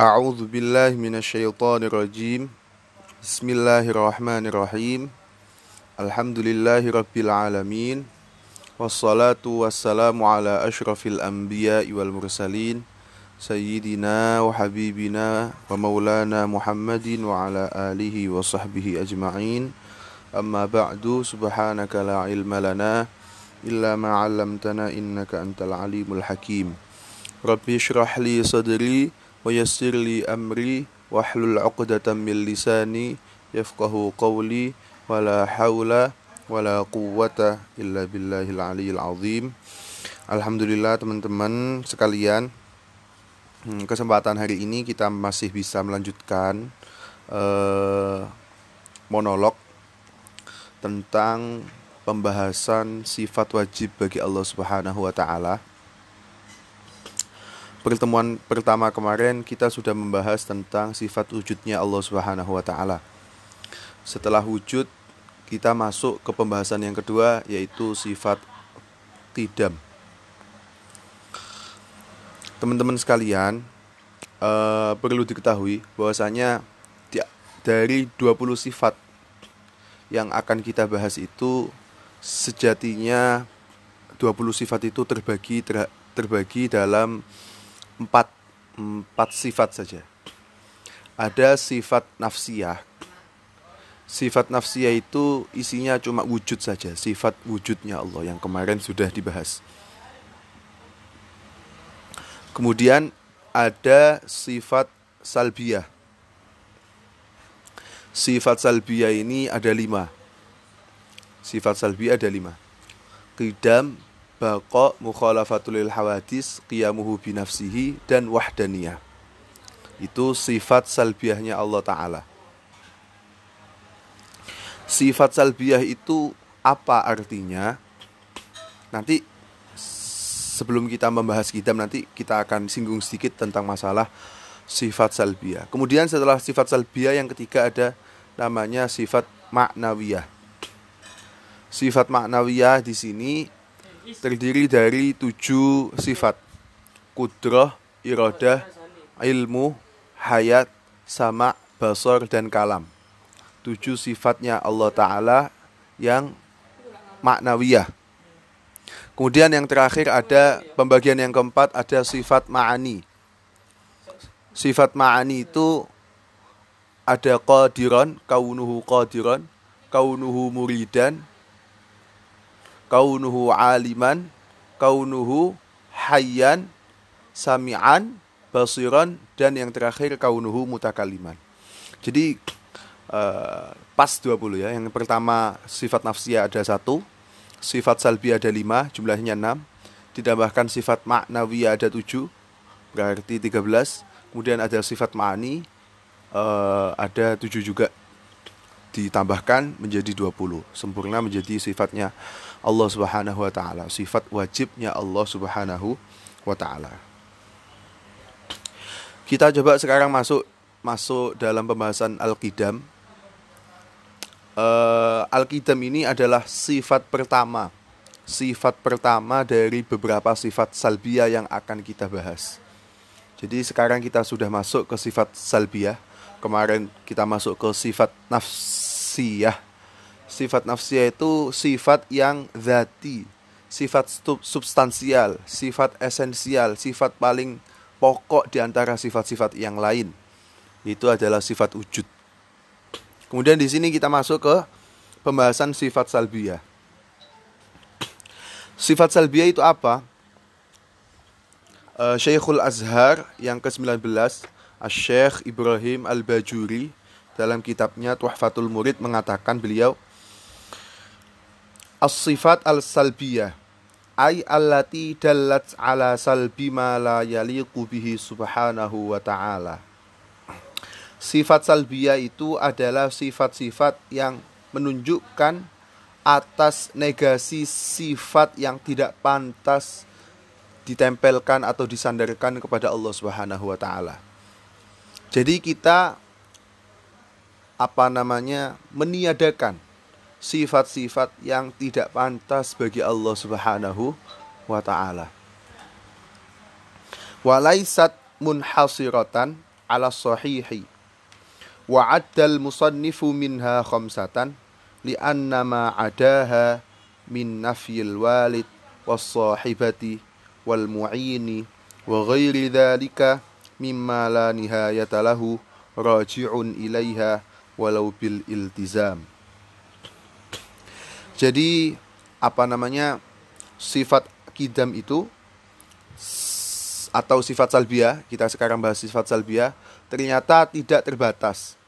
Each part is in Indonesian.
أعوذ بالله من الشيطان الرجيم. بسم الله الرحمن الرحيم. الحمد لله رب العالمين. والصلاة والسلام على أشرف الأنبياء والمرسلين. سيدنا وحبيبنا ومولانا محمد وعلى آله وصحبه أجمعين. أما بعد سبحانك لا علم لنا إلا ما علمتنا إنك أنت العليم الحكيم. ربي اشرح لي صدري ويسر لي أمري واحلل عقدة من لساني يفقه قولي ولا حول ولا قوة إلا بالله العلي العظيم Alhamdulillah teman-teman sekalian hmm, Kesempatan hari ini kita masih bisa melanjutkan uh, Monolog Tentang pembahasan sifat wajib bagi Allah Subhanahu wa taala pertemuan pertama kemarin kita sudah membahas tentang sifat wujudnya Allah Subhanahu wa taala. Setelah wujud kita masuk ke pembahasan yang kedua yaitu sifat tidam. Teman-teman sekalian, uh, perlu diketahui bahwasanya dari 20 sifat yang akan kita bahas itu sejatinya 20 sifat itu terbagi ter, terbagi dalam empat, empat sifat saja. Ada sifat nafsiyah. Sifat nafsiyah itu isinya cuma wujud saja, sifat wujudnya Allah yang kemarin sudah dibahas. Kemudian ada sifat salbiyah. Sifat salbiyah ini ada lima. Sifat salbiyah ada lima. Qidam, baqa mukhalafatul hawadis qiyamuhu binafsihi dan wahdaniyah. Itu sifat salbiahnya Allah taala. Sifat salbiah itu apa artinya? Nanti sebelum kita membahas kitab nanti kita akan singgung sedikit tentang masalah sifat salbiah kemudian setelah sifat salbiah yang ketiga ada namanya sifat maknawiyah. Sifat maknawiyah di sini terdiri dari tujuh sifat. Kudroh, irodah, ilmu, hayat, sama, basor, dan kalam. Tujuh sifatnya Allah Ta'ala yang maknawiyah. Kemudian yang terakhir ada pembagian yang keempat ada sifat ma'ani. Sifat ma'ani itu ada qadiron, kaunuhu qadiron, kaunuhu muridan, kaunuhu aliman, kaunuhu hayyan, sami'an, basiran dan yang terakhir kaunuhu mutakaliman. Jadi uh, pas 20 ya. Yang pertama sifat nafsiyah ada satu, sifat salbi ada lima, jumlahnya enam. Ditambahkan sifat maknawiyah ada tujuh, berarti 13. Kemudian ada sifat ma'ani, uh, ada tujuh juga ditambahkan menjadi 20 sempurna menjadi sifatnya Allah Subhanahu wa taala. Sifat wajibnya Allah Subhanahu wa taala. Kita coba sekarang masuk masuk dalam pembahasan al-qidam. Uh, al-qidam ini adalah sifat pertama. Sifat pertama dari beberapa sifat salbiyah yang akan kita bahas. Jadi sekarang kita sudah masuk ke sifat salbiyah. Kemarin kita masuk ke sifat nafsiyah. Sifat nafsiyah itu sifat yang zati, sifat substansial, sifat esensial, sifat paling pokok di antara sifat-sifat yang lain. Itu adalah sifat wujud. Kemudian di sini kita masuk ke pembahasan sifat salbiyah. Sifat salbiyah itu apa? Uh, Syekhul Azhar yang ke-19 Syekh Ibrahim Al-Bajuri dalam kitabnya Tuhfatul Murid mengatakan beliau As-sifat al-salbiyah ay allati dallat ala salbi ma la yaliqu bihi subhanahu wa ta'ala Sifat salbiyah itu adalah sifat-sifat yang menunjukkan atas negasi sifat yang tidak pantas ditempelkan atau disandarkan kepada Allah Subhanahu wa taala. Jadi kita apa namanya meniadakan sifat-sifat yang tidak pantas bagi Allah Subhanahu wa taala. Walaisat munhasiratan ala sahihi wa addal musannifu minha khamsatan li'anna ma adaha min nafyil walid was sahibati wal mu'ini wa ghairi dhalika mimma la nihayata lahu raji'un ilaiha walau bil iltizam jadi apa namanya sifat kidam itu atau sifat salbia kita sekarang bahas sifat salbia ternyata tidak terbatas.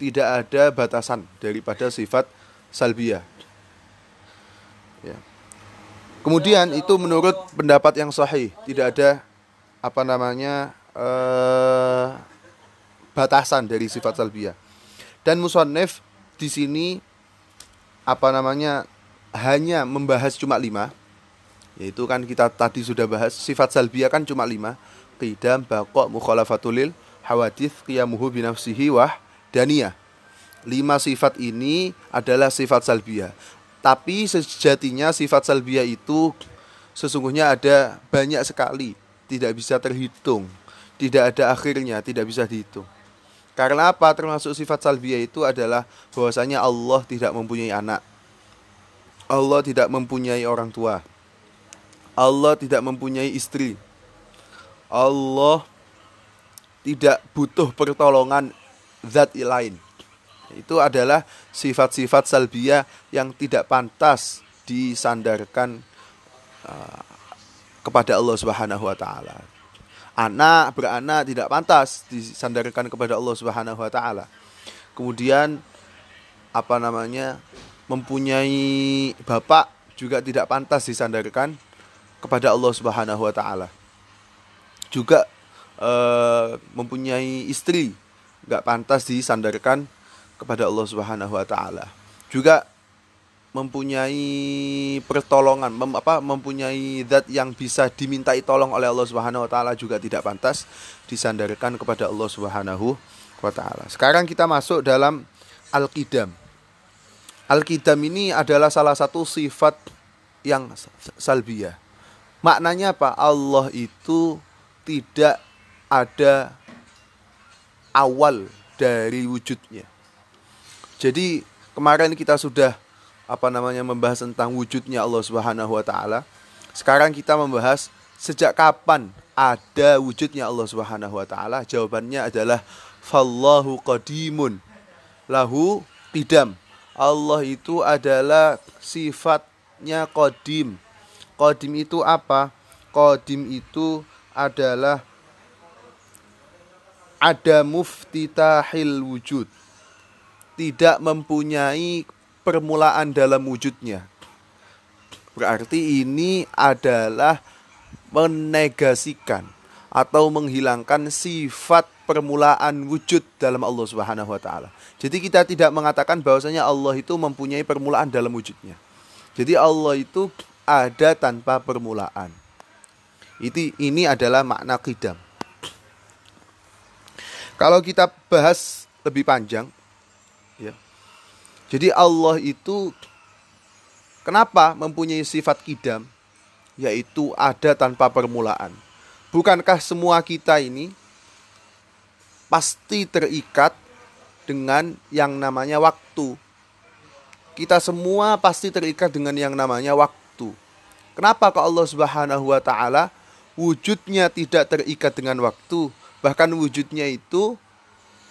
Tidak ada batasan daripada sifat salbia. Ya. kemudian itu menurut pendapat yang sahih tidak ada apa namanya eh, batasan dari sifat salbia. Dan musonef di sini apa namanya hanya membahas cuma lima. Yaitu kan kita tadi sudah bahas sifat salbiyah kan cuma lima. Qidam baqo mukhalafatulil hawadith qiyamuhu binafsihi wah daniyah. Lima sifat ini adalah sifat salbiyah tapi sejatinya sifat salbiyah itu sesungguhnya ada banyak sekali. Tidak bisa terhitung. Tidak ada akhirnya tidak bisa dihitung karena apa termasuk sifat salbiyah itu adalah bahwasanya Allah tidak mempunyai anak Allah tidak mempunyai orang tua Allah tidak mempunyai istri. Allah tidak butuh pertolongan zat lain. Itu adalah sifat-sifat salbiyah yang tidak pantas disandarkan uh, kepada Allah Subhanahu wa taala. Anak beranak tidak pantas disandarkan kepada Allah Subhanahu wa taala. Kemudian apa namanya? mempunyai bapak juga tidak pantas disandarkan kepada Allah Subhanahu wa taala. Juga uh, mempunyai istri nggak pantas disandarkan kepada Allah Subhanahu wa taala. Juga mempunyai pertolongan mem, apa mempunyai zat yang bisa dimintai tolong oleh Allah Subhanahu wa taala juga tidak pantas disandarkan kepada Allah Subhanahu wa taala. Sekarang kita masuk dalam al-qidam. Al-qidam ini adalah salah satu sifat yang salbiyah Maknanya apa? Allah itu tidak ada awal dari wujudnya. Jadi kemarin kita sudah apa namanya membahas tentang wujudnya Allah Subhanahu wa taala. Sekarang kita membahas sejak kapan ada wujudnya Allah Subhanahu wa taala? Jawabannya adalah fallahu qadimun lahu qidam. Allah itu adalah sifatnya qadim Kodim itu apa? Kodim itu adalah ada muftitahil wujud. Tidak mempunyai permulaan dalam wujudnya. Berarti ini adalah menegasikan atau menghilangkan sifat permulaan wujud dalam Allah Subhanahu wa taala. Jadi kita tidak mengatakan bahwasanya Allah itu mempunyai permulaan dalam wujudnya. Jadi Allah itu ada tanpa permulaan. Itu ini adalah makna qidam. Kalau kita bahas lebih panjang. Jadi Allah itu kenapa mempunyai sifat kidam yaitu ada tanpa permulaan. Bukankah semua kita ini pasti terikat dengan yang namanya waktu. Kita semua pasti terikat dengan yang namanya waktu. Kenapa kok Allah Subhanahu wa taala wujudnya tidak terikat dengan waktu, bahkan wujudnya itu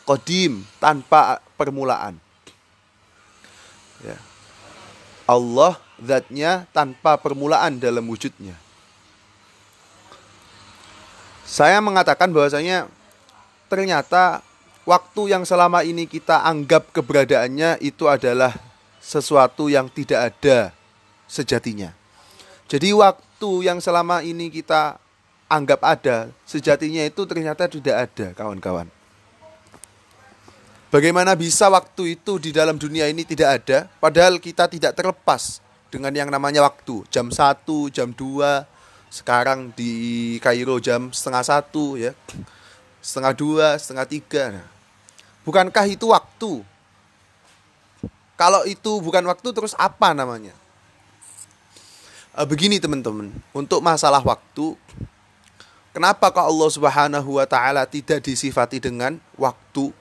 kodim tanpa permulaan. Ya. Allah zatnya tanpa permulaan dalam wujudnya. Saya mengatakan bahwasanya ternyata waktu yang selama ini kita anggap keberadaannya itu adalah sesuatu yang tidak ada sejatinya. Jadi waktu yang selama ini kita anggap ada, sejatinya itu ternyata tidak ada, kawan-kawan. Bagaimana bisa waktu itu di dalam dunia ini tidak ada, padahal kita tidak terlepas dengan yang namanya waktu. Jam 1, jam 2, sekarang di Kairo jam setengah satu ya, setengah dua, setengah tiga. Nah, bukankah itu waktu? Kalau itu bukan waktu, terus apa namanya? uh, begini teman-teman, untuk masalah waktu, Kenapa kok Allah Subhanahu wa taala tidak disifati dengan waktu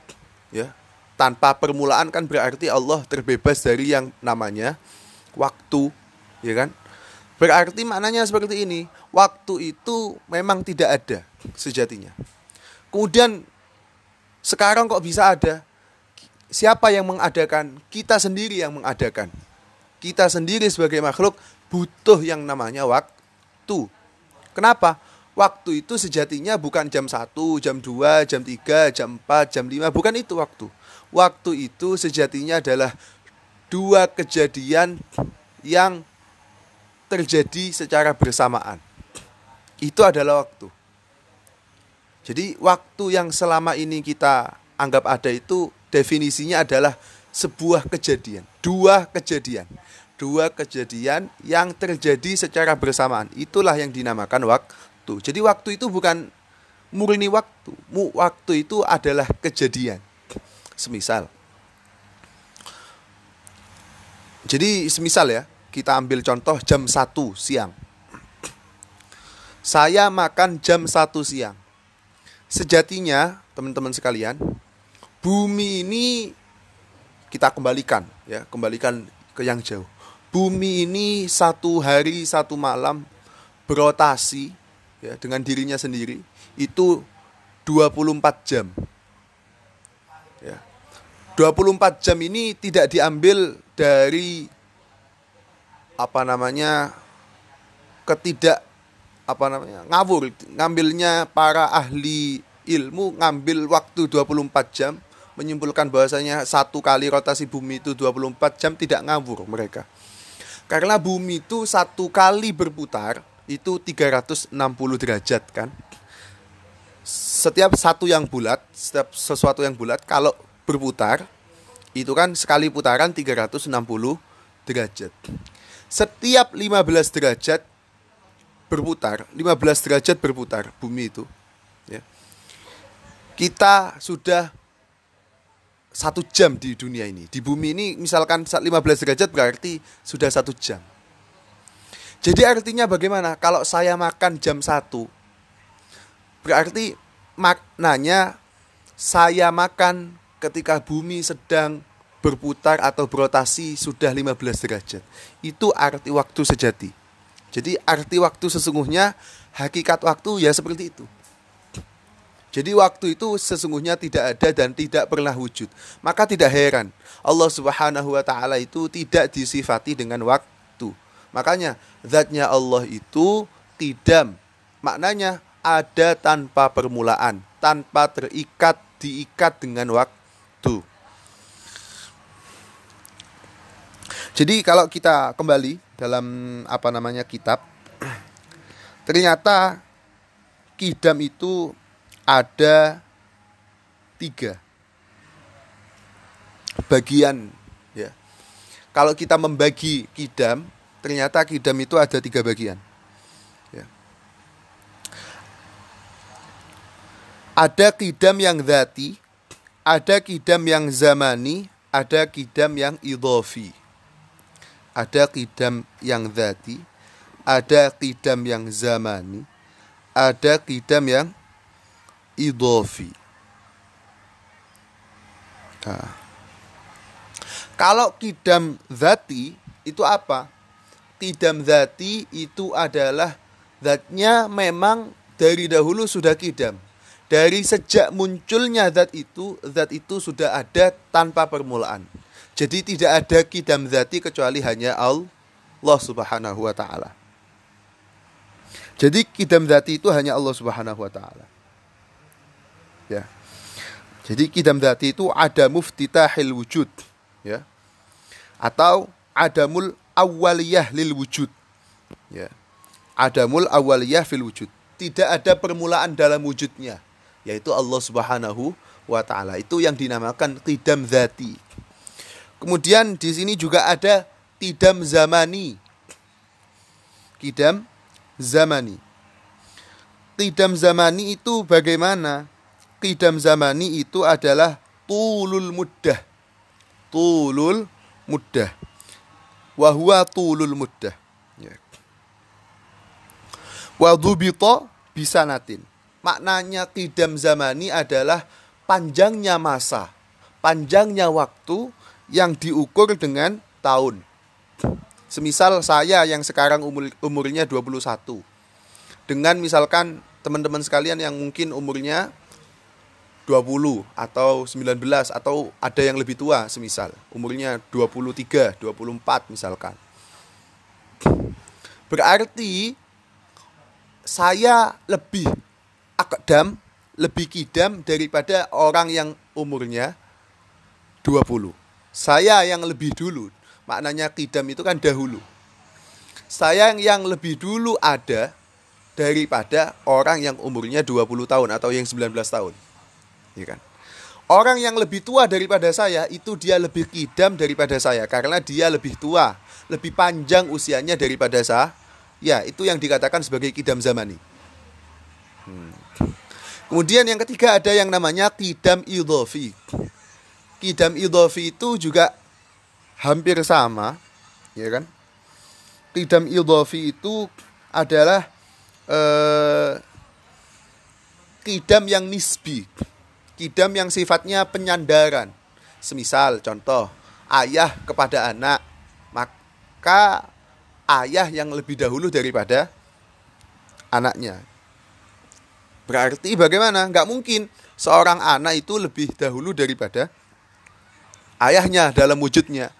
ya? Tanpa permulaan kan berarti Allah terbebas dari yang namanya waktu, ya kan? Berarti maknanya seperti ini. Waktu itu memang tidak ada sejatinya. Kemudian sekarang kok bisa ada? Siapa yang mengadakan? Kita sendiri yang mengadakan. Kita sendiri sebagai makhluk butuh yang namanya waktu. Kenapa? Waktu itu sejatinya bukan jam 1, jam 2, jam 3, jam 4, jam 5, bukan itu waktu. Waktu itu sejatinya adalah dua kejadian yang terjadi secara bersamaan. Itu adalah waktu. Jadi waktu yang selama ini kita anggap ada itu definisinya adalah sebuah kejadian, dua kejadian. Dua kejadian yang terjadi secara bersamaan. Itulah yang dinamakan waktu. Jadi waktu itu bukan murni waktu. Waktu itu adalah kejadian. Semisal. Jadi semisal ya, kita ambil contoh jam 1 siang. Saya makan jam 1 siang. Sejatinya, teman-teman sekalian, bumi ini kita kembalikan ya, kembalikan ke yang jauh. Bumi ini satu hari satu malam berotasi ya dengan dirinya sendiri itu 24 jam. Ya. 24 jam ini tidak diambil dari apa namanya ketidak apa namanya ngawur ngambilnya para ahli ilmu ngambil waktu 24 jam menyimpulkan bahwasanya satu kali rotasi bumi itu 24 jam tidak ngawur mereka karena bumi itu satu kali berputar itu 360 derajat kan. Setiap satu yang bulat, setiap sesuatu yang bulat kalau berputar itu kan sekali putaran 360 derajat. Setiap 15 derajat berputar, 15 derajat berputar bumi itu ya. Kita sudah satu jam di dunia ini. Di bumi ini misalkan 15 derajat berarti sudah satu jam jadi artinya bagaimana? Kalau saya makan jam 1 berarti maknanya saya makan ketika bumi sedang berputar atau berotasi sudah 15 derajat. Itu arti waktu sejati. Jadi arti waktu sesungguhnya hakikat waktu ya seperti itu. Jadi waktu itu sesungguhnya tidak ada dan tidak pernah wujud. Maka tidak heran Allah Subhanahu wa taala itu tidak disifati dengan waktu Makanya zatnya Allah itu tidak maknanya ada tanpa permulaan, tanpa terikat diikat dengan waktu. Jadi kalau kita kembali dalam apa namanya kitab, ternyata kidam itu ada tiga bagian ya. Kalau kita membagi kidam ternyata kidam itu ada tiga bagian. Ya. Ada kidam yang zati, ada kidam yang zamani, ada kidam yang idhofi. Ada kidam yang zati, ada kidam yang zamani, ada kidam yang idhofi. Nah. Kalau kidam zati itu apa? kidam zati itu adalah zatnya memang dari dahulu sudah kidam. Dari sejak munculnya zat itu, zat itu sudah ada tanpa permulaan. Jadi tidak ada kidam zati kecuali hanya Allah Subhanahu wa taala. Jadi kidam zati itu hanya Allah Subhanahu wa taala. Ya. Jadi kidam zati itu ada muftitahil wujud, ya. Atau adamul awaliyah lil wujud. Ya. Adamul awaliyah fil wujud. Tidak ada permulaan dalam wujudnya, yaitu Allah Subhanahu wa taala. Itu yang dinamakan tidam zati. Kemudian di sini juga ada tidam zamani. Tidam zamani. Tidam zamani itu bagaimana? Tidam zamani itu adalah tulul muddah. Tulul muddah wa tulul muddah ya. bisa natin. Maknanya kidam zamani adalah panjangnya masa, panjangnya waktu yang diukur dengan tahun. Semisal saya yang sekarang umur, umurnya 21. Dengan misalkan teman-teman sekalian yang mungkin umurnya 20 atau 19 atau ada yang lebih tua semisal umurnya 23, 24 misalkan. Berarti saya lebih akdam, lebih kidam daripada orang yang umurnya 20. Saya yang lebih dulu. Maknanya kidam itu kan dahulu. Saya yang lebih dulu ada daripada orang yang umurnya 20 tahun atau yang 19 tahun ya kan? Orang yang lebih tua daripada saya itu dia lebih kidam daripada saya karena dia lebih tua, lebih panjang usianya daripada saya. Ya, itu yang dikatakan sebagai kidam zamani. Hmm. Kemudian yang ketiga ada yang namanya kidam idhofi. Kidam idhofi itu juga hampir sama, ya kan? Kidam idhofi itu adalah eh, kidam yang nisbi Kidam yang sifatnya penyandaran. Semisal contoh, ayah kepada anak, maka ayah yang lebih dahulu daripada anaknya. Berarti bagaimana? Nggak mungkin seorang anak itu lebih dahulu daripada ayahnya dalam wujudnya.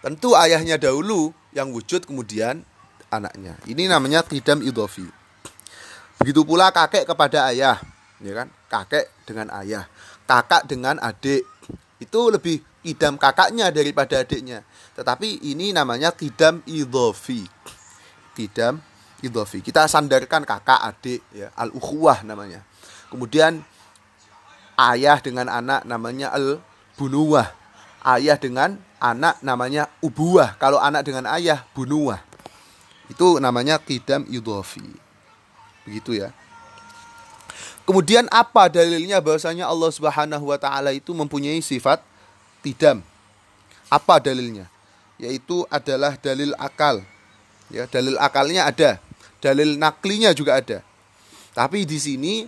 Tentu ayahnya dahulu yang wujud kemudian anaknya. Ini namanya kidam idofi. Begitu pula kakek kepada ayah, ya kan? kakek dengan ayah, kakak dengan adik. Itu lebih kidam kakaknya daripada adiknya. Tetapi ini namanya kidam idhofi. Kidam idhofi. Kita sandarkan kakak, adik, ya, al-ukhuwah namanya. Kemudian ayah dengan anak namanya al-bunuwah. Ayah dengan anak namanya ubuwah. Kalau anak dengan ayah, bunuwah. Itu namanya kidam idhofi. Begitu ya. Kemudian apa dalilnya bahwasanya Allah Subhanahu wa taala itu mempunyai sifat tidam? Apa dalilnya? Yaitu adalah dalil akal. Ya, dalil akalnya ada, dalil naklinya juga ada. Tapi di sini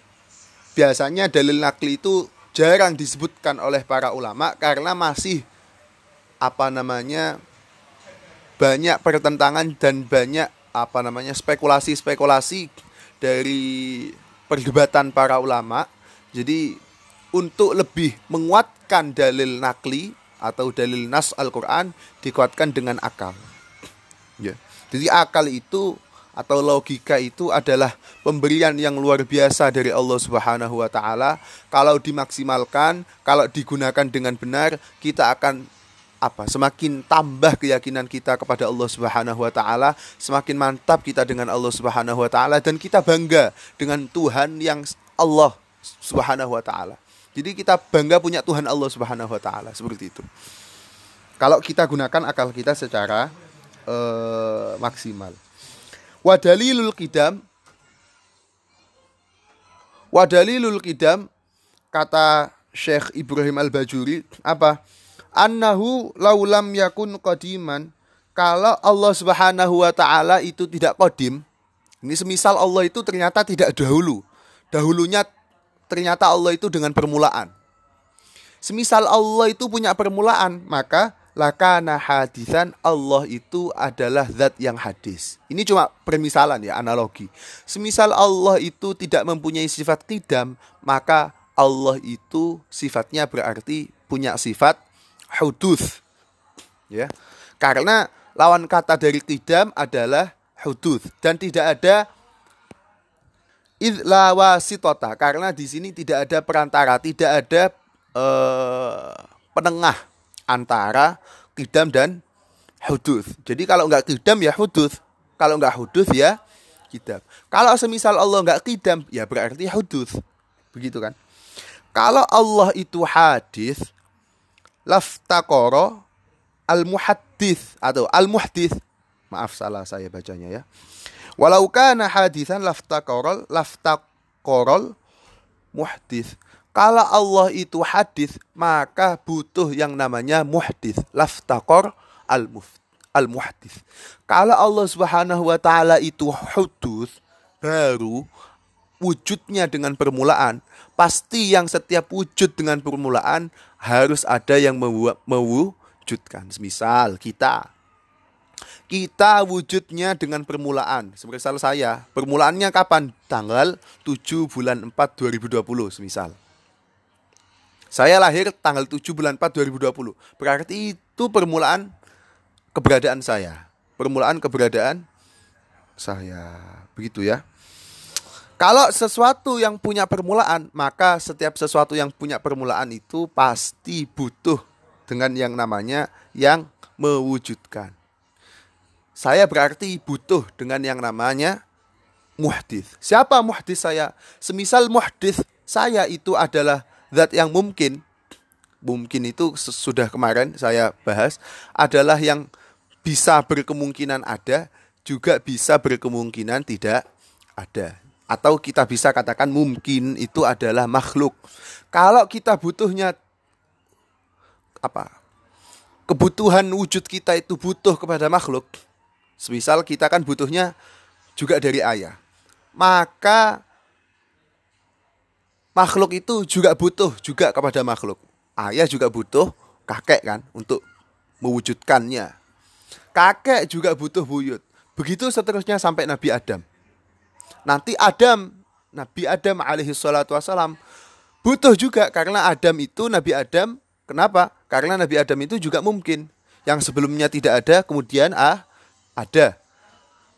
biasanya dalil nakli itu jarang disebutkan oleh para ulama karena masih apa namanya banyak pertentangan dan banyak apa namanya spekulasi-spekulasi dari perdebatan para ulama. Jadi untuk lebih menguatkan dalil nakli atau dalil nas Al-Qur'an dikuatkan dengan akal. Ya. Jadi akal itu atau logika itu adalah pemberian yang luar biasa dari Allah Subhanahu wa taala. Kalau dimaksimalkan, kalau digunakan dengan benar, kita akan apa semakin tambah keyakinan kita kepada Allah Subhanahu wa taala, semakin mantap kita dengan Allah Subhanahu wa taala dan kita bangga dengan Tuhan yang Allah Subhanahu wa taala. Jadi kita bangga punya Tuhan Allah Subhanahu wa taala seperti itu. Kalau kita gunakan akal kita secara uh, maksimal. Wadalilul kidam Wadalilul kidam kata Syekh Ibrahim Al-Bajuri apa? annahu laulam yakun qadiman kalau Allah Subhanahu wa taala itu tidak kodim ini semisal Allah itu ternyata tidak dahulu. Dahulunya ternyata Allah itu dengan permulaan. Semisal Allah itu punya permulaan maka lakana hadisan Allah itu adalah zat yang hadis. Ini cuma permisalan ya, analogi. Semisal Allah itu tidak mempunyai sifat kidam, maka Allah itu sifatnya berarti punya sifat hudus. Ya. Karena lawan kata dari kidam adalah hudus dan tidak ada idlawasitota karena di sini tidak ada perantara, tidak ada eh, penengah antara kidam dan hudus. Jadi kalau nggak kidam ya hudus, kalau nggak hudus ya kidam. Kalau semisal Allah nggak kidam ya berarti hudus, begitu kan? Kalau Allah itu hadis, laftakoro al muhaddis atau al muhdis maaf salah saya bacanya ya walau kana hadisan laftakorol laftakorol muhdis kalau Allah itu hadis maka butuh yang namanya muhdis laftakor al al kalau Allah Subhanahu wa taala itu hudus baru wujudnya dengan permulaan, pasti yang setiap wujud dengan permulaan harus ada yang mewujudkan. Misal kita kita wujudnya dengan permulaan. Semisal saya, permulaannya kapan? Tanggal 7 bulan 4 2020 semisal. Saya lahir tanggal 7 bulan 4 2020. Berarti itu permulaan keberadaan saya. Permulaan keberadaan saya. Begitu ya. Kalau sesuatu yang punya permulaan, maka setiap sesuatu yang punya permulaan itu pasti butuh dengan yang namanya yang mewujudkan. Saya berarti butuh dengan yang namanya muhdith. Siapa muhdith saya? Semisal muhdith saya itu adalah zat yang mungkin. Mungkin itu sudah kemarin saya bahas adalah yang bisa berkemungkinan ada, juga bisa berkemungkinan tidak ada. Atau kita bisa katakan mungkin itu adalah makhluk. Kalau kita butuhnya apa? Kebutuhan wujud kita itu butuh kepada makhluk, Semisal kita kan butuhnya juga dari ayah. Maka makhluk itu juga butuh juga kepada makhluk. Ayah juga butuh kakek kan untuk mewujudkannya. Kakek juga butuh buyut. Begitu seterusnya sampai Nabi Adam. Nanti Adam, Nabi Adam alaihi salatu wassalam butuh juga karena Adam itu Nabi Adam. Kenapa? Karena Nabi Adam itu juga mungkin. Yang sebelumnya tidak ada, kemudian ah ada.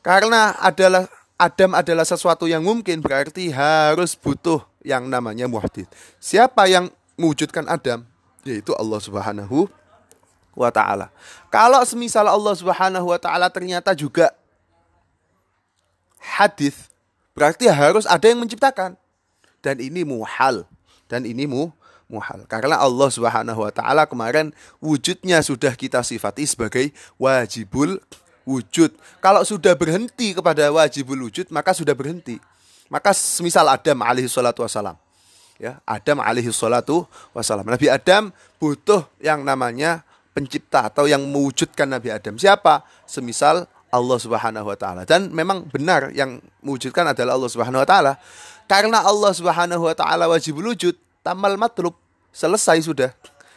Karena adalah Adam adalah sesuatu yang mungkin berarti harus butuh yang namanya muhdid. Siapa yang mewujudkan Adam? Yaitu Allah Subhanahu wa taala. Kalau semisal Allah Subhanahu wa taala ternyata juga hadis, berarti harus ada yang menciptakan. Dan ini muhal. Dan ini mu muhal. Karena Allah Subhanahu wa taala kemarin wujudnya sudah kita sifati sebagai wajibul wujud. Kalau sudah berhenti kepada wajibul wujud, maka sudah berhenti. Maka semisal Adam alaihi salatu wassalam. Ya, Adam alaihi salatu wassalam. Nabi Adam butuh yang namanya pencipta atau yang mewujudkan Nabi Adam. Siapa? Semisal Allah Subhanahu wa taala. Dan memang benar yang mewujudkan adalah Allah Subhanahu wa taala. Karena Allah Subhanahu wa taala wajibul wujud, tamal matlub, selesai sudah.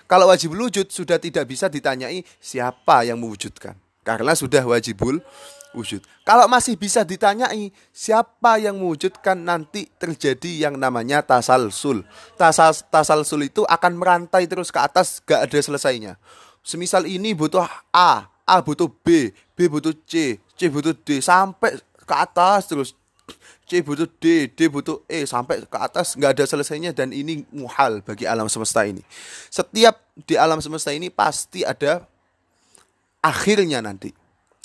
Kalau wajibul wujud sudah tidak bisa ditanyai siapa yang mewujudkan. Karena sudah wajibul wujud. Kalau masih bisa ditanyai siapa yang mewujudkan nanti terjadi yang namanya tasalsul. Tasal, tasalsul itu akan merantai terus ke atas gak ada selesainya. Semisal ini butuh A, A butuh B, B butuh C, C butuh D sampai ke atas terus. C butuh D, D butuh E sampai ke atas nggak ada selesainya dan ini muhal bagi alam semesta ini. Setiap di alam semesta ini pasti ada akhirnya nanti.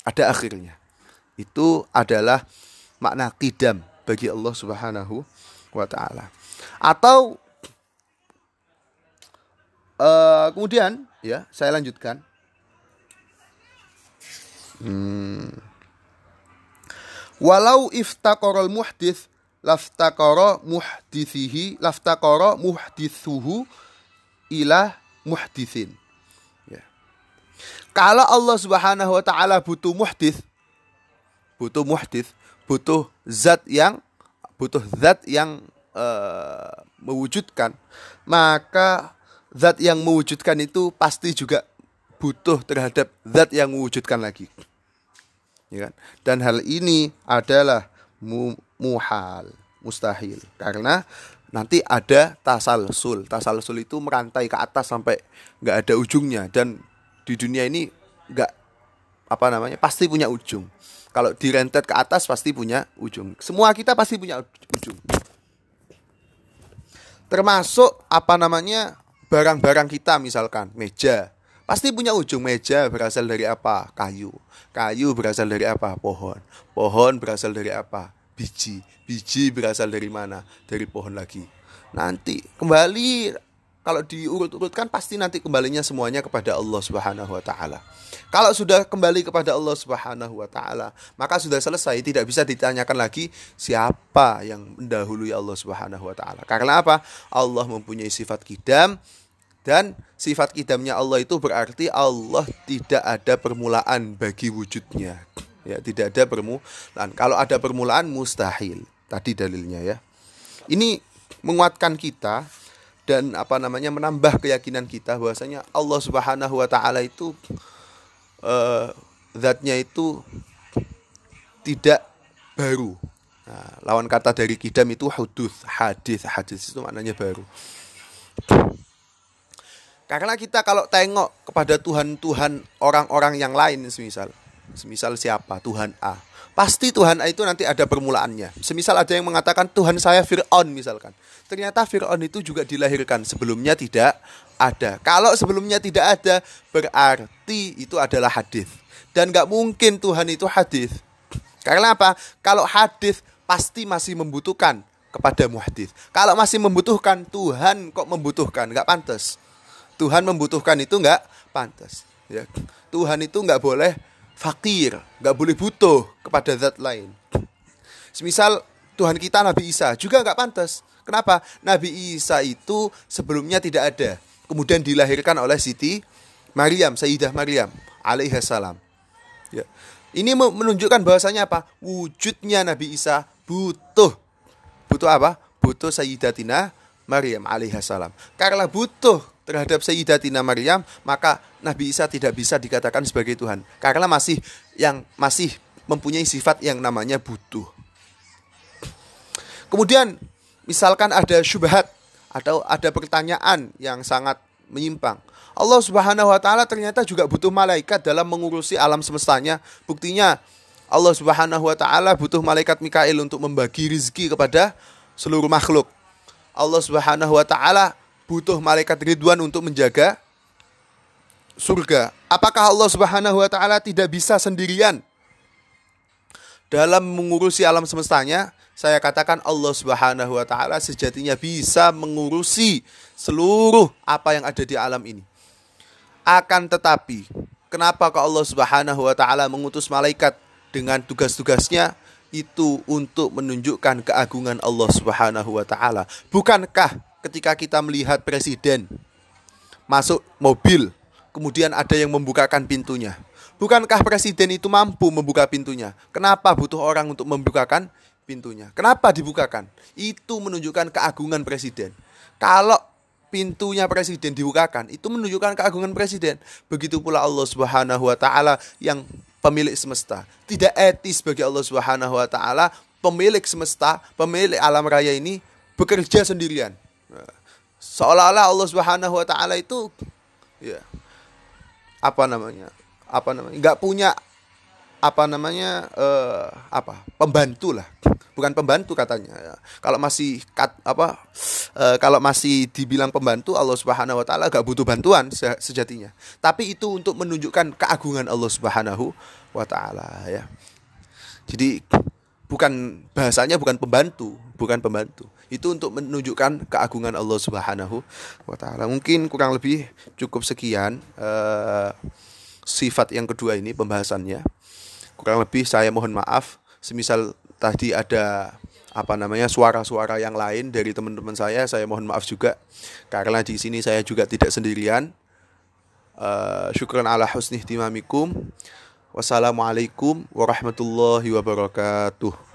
Ada akhirnya. Itu adalah makna kidam bagi Allah Subhanahu wa taala. Atau uh, kemudian ya, saya lanjutkan. Hmm. Walau iftaqara muhdits laftaqara muhdithihi laftaqara muhdithuhu ila muhdithin. Kalau Allah Subhanahu wa taala butuh muhdits, butuh muhdits, butuh zat yang butuh zat yang uh, mewujudkan, maka zat yang mewujudkan itu pasti juga butuh terhadap zat yang mewujudkan lagi. Ya kan? Dan hal ini adalah mu muhal, mustahil. Karena nanti ada tasalsul. Tasalsul itu merantai ke atas sampai nggak ada ujungnya dan di dunia ini nggak apa namanya pasti punya ujung. Kalau direntet ke atas pasti punya ujung. Semua kita pasti punya ujung. Termasuk apa namanya barang-barang kita misalkan meja. Pasti punya ujung meja berasal dari apa? Kayu. Kayu berasal dari apa? Pohon. Pohon berasal dari apa? Biji. Biji berasal dari mana? Dari pohon lagi. Nanti kembali kalau diurut-urutkan pasti nanti kembalinya semuanya kepada Allah Subhanahu wa taala. Kalau sudah kembali kepada Allah Subhanahu wa taala, maka sudah selesai, tidak bisa ditanyakan lagi siapa yang mendahului Allah Subhanahu wa taala. Karena apa? Allah mempunyai sifat kidam dan sifat kidamnya Allah itu berarti Allah tidak ada permulaan bagi wujudnya. Ya, tidak ada permulaan. Kalau ada permulaan mustahil. Tadi dalilnya ya. Ini menguatkan kita dan apa namanya menambah keyakinan kita bahwasanya Allah Subhanahu wa taala itu uh, zatnya itu tidak baru. Nah, lawan kata dari kidam itu hudus, hadis, hadis itu maknanya baru. Karena kita kalau tengok kepada Tuhan-Tuhan orang-orang yang lain semisal, semisal siapa? Tuhan A Pasti Tuhan itu nanti ada permulaannya. Semisal ada yang mengatakan Tuhan saya Fir'aun misalkan. Ternyata Fir'aun itu juga dilahirkan. Sebelumnya tidak ada. Kalau sebelumnya tidak ada, berarti itu adalah hadis. Dan nggak mungkin Tuhan itu hadis. Karena apa? Kalau hadis pasti masih membutuhkan kepada muhadis. Kalau masih membutuhkan, Tuhan kok membutuhkan? Nggak pantas. Tuhan membutuhkan itu nggak pantas. Ya. Tuhan itu nggak boleh fakir, nggak boleh butuh kepada zat lain. Semisal Tuhan kita Nabi Isa juga nggak pantas. Kenapa? Nabi Isa itu sebelumnya tidak ada. Kemudian dilahirkan oleh Siti Maryam, Sayyidah Maryam alaihissalam. Ya. Ini menunjukkan bahwasanya apa? Wujudnya Nabi Isa butuh. Butuh apa? Butuh Sayyidatina Maryam alaihissalam. Karena butuh terhadap Sayyidatina Maryam, maka Nabi Isa tidak bisa dikatakan sebagai Tuhan karena masih yang masih mempunyai sifat yang namanya butuh. Kemudian misalkan ada syubhat atau ada pertanyaan yang sangat menyimpang. Allah Subhanahu wa taala ternyata juga butuh malaikat dalam mengurusi alam semestanya. Buktinya Allah Subhanahu wa taala butuh malaikat Mikail untuk membagi rizki kepada seluruh makhluk. Allah Subhanahu wa taala butuh malaikat Ridwan untuk menjaga surga. Apakah Allah Subhanahu wa taala tidak bisa sendirian dalam mengurusi alam semestanya? Saya katakan Allah Subhanahu wa taala sejatinya bisa mengurusi seluruh apa yang ada di alam ini. Akan tetapi, kenapa kok Allah Subhanahu wa taala mengutus malaikat dengan tugas-tugasnya itu untuk menunjukkan keagungan Allah Subhanahu wa taala? Bukankah ketika kita melihat presiden masuk mobil, kemudian ada yang membukakan pintunya. Bukankah presiden itu mampu membuka pintunya? Kenapa butuh orang untuk membukakan pintunya? Kenapa dibukakan? Itu menunjukkan keagungan presiden. Kalau pintunya presiden dibukakan, itu menunjukkan keagungan presiden. Begitu pula Allah Subhanahu wa taala yang pemilik semesta. Tidak etis bagi Allah Subhanahu wa taala pemilik semesta, pemilik alam raya ini bekerja sendirian seolah-olah Allah Subhanahu wa taala itu ya apa namanya? Apa namanya? nggak punya apa namanya uh, apa pembantu lah bukan pembantu katanya ya. kalau masih kat, apa uh, kalau masih dibilang pembantu Allah Subhanahu Wa Taala gak butuh bantuan sejatinya tapi itu untuk menunjukkan keagungan Allah Subhanahu Wa Taala ya jadi bukan bahasanya bukan pembantu bukan pembantu itu untuk menunjukkan keagungan Allah Subhanahu wa taala. Mungkin kurang lebih cukup sekian uh, sifat yang kedua ini pembahasannya. Kurang lebih saya mohon maaf semisal tadi ada apa namanya suara-suara yang lain dari teman-teman saya, saya mohon maaf juga karena di sini saya juga tidak sendirian. Uh, syukran ala husni timamikum. Wassalamualaikum warahmatullahi wabarakatuh.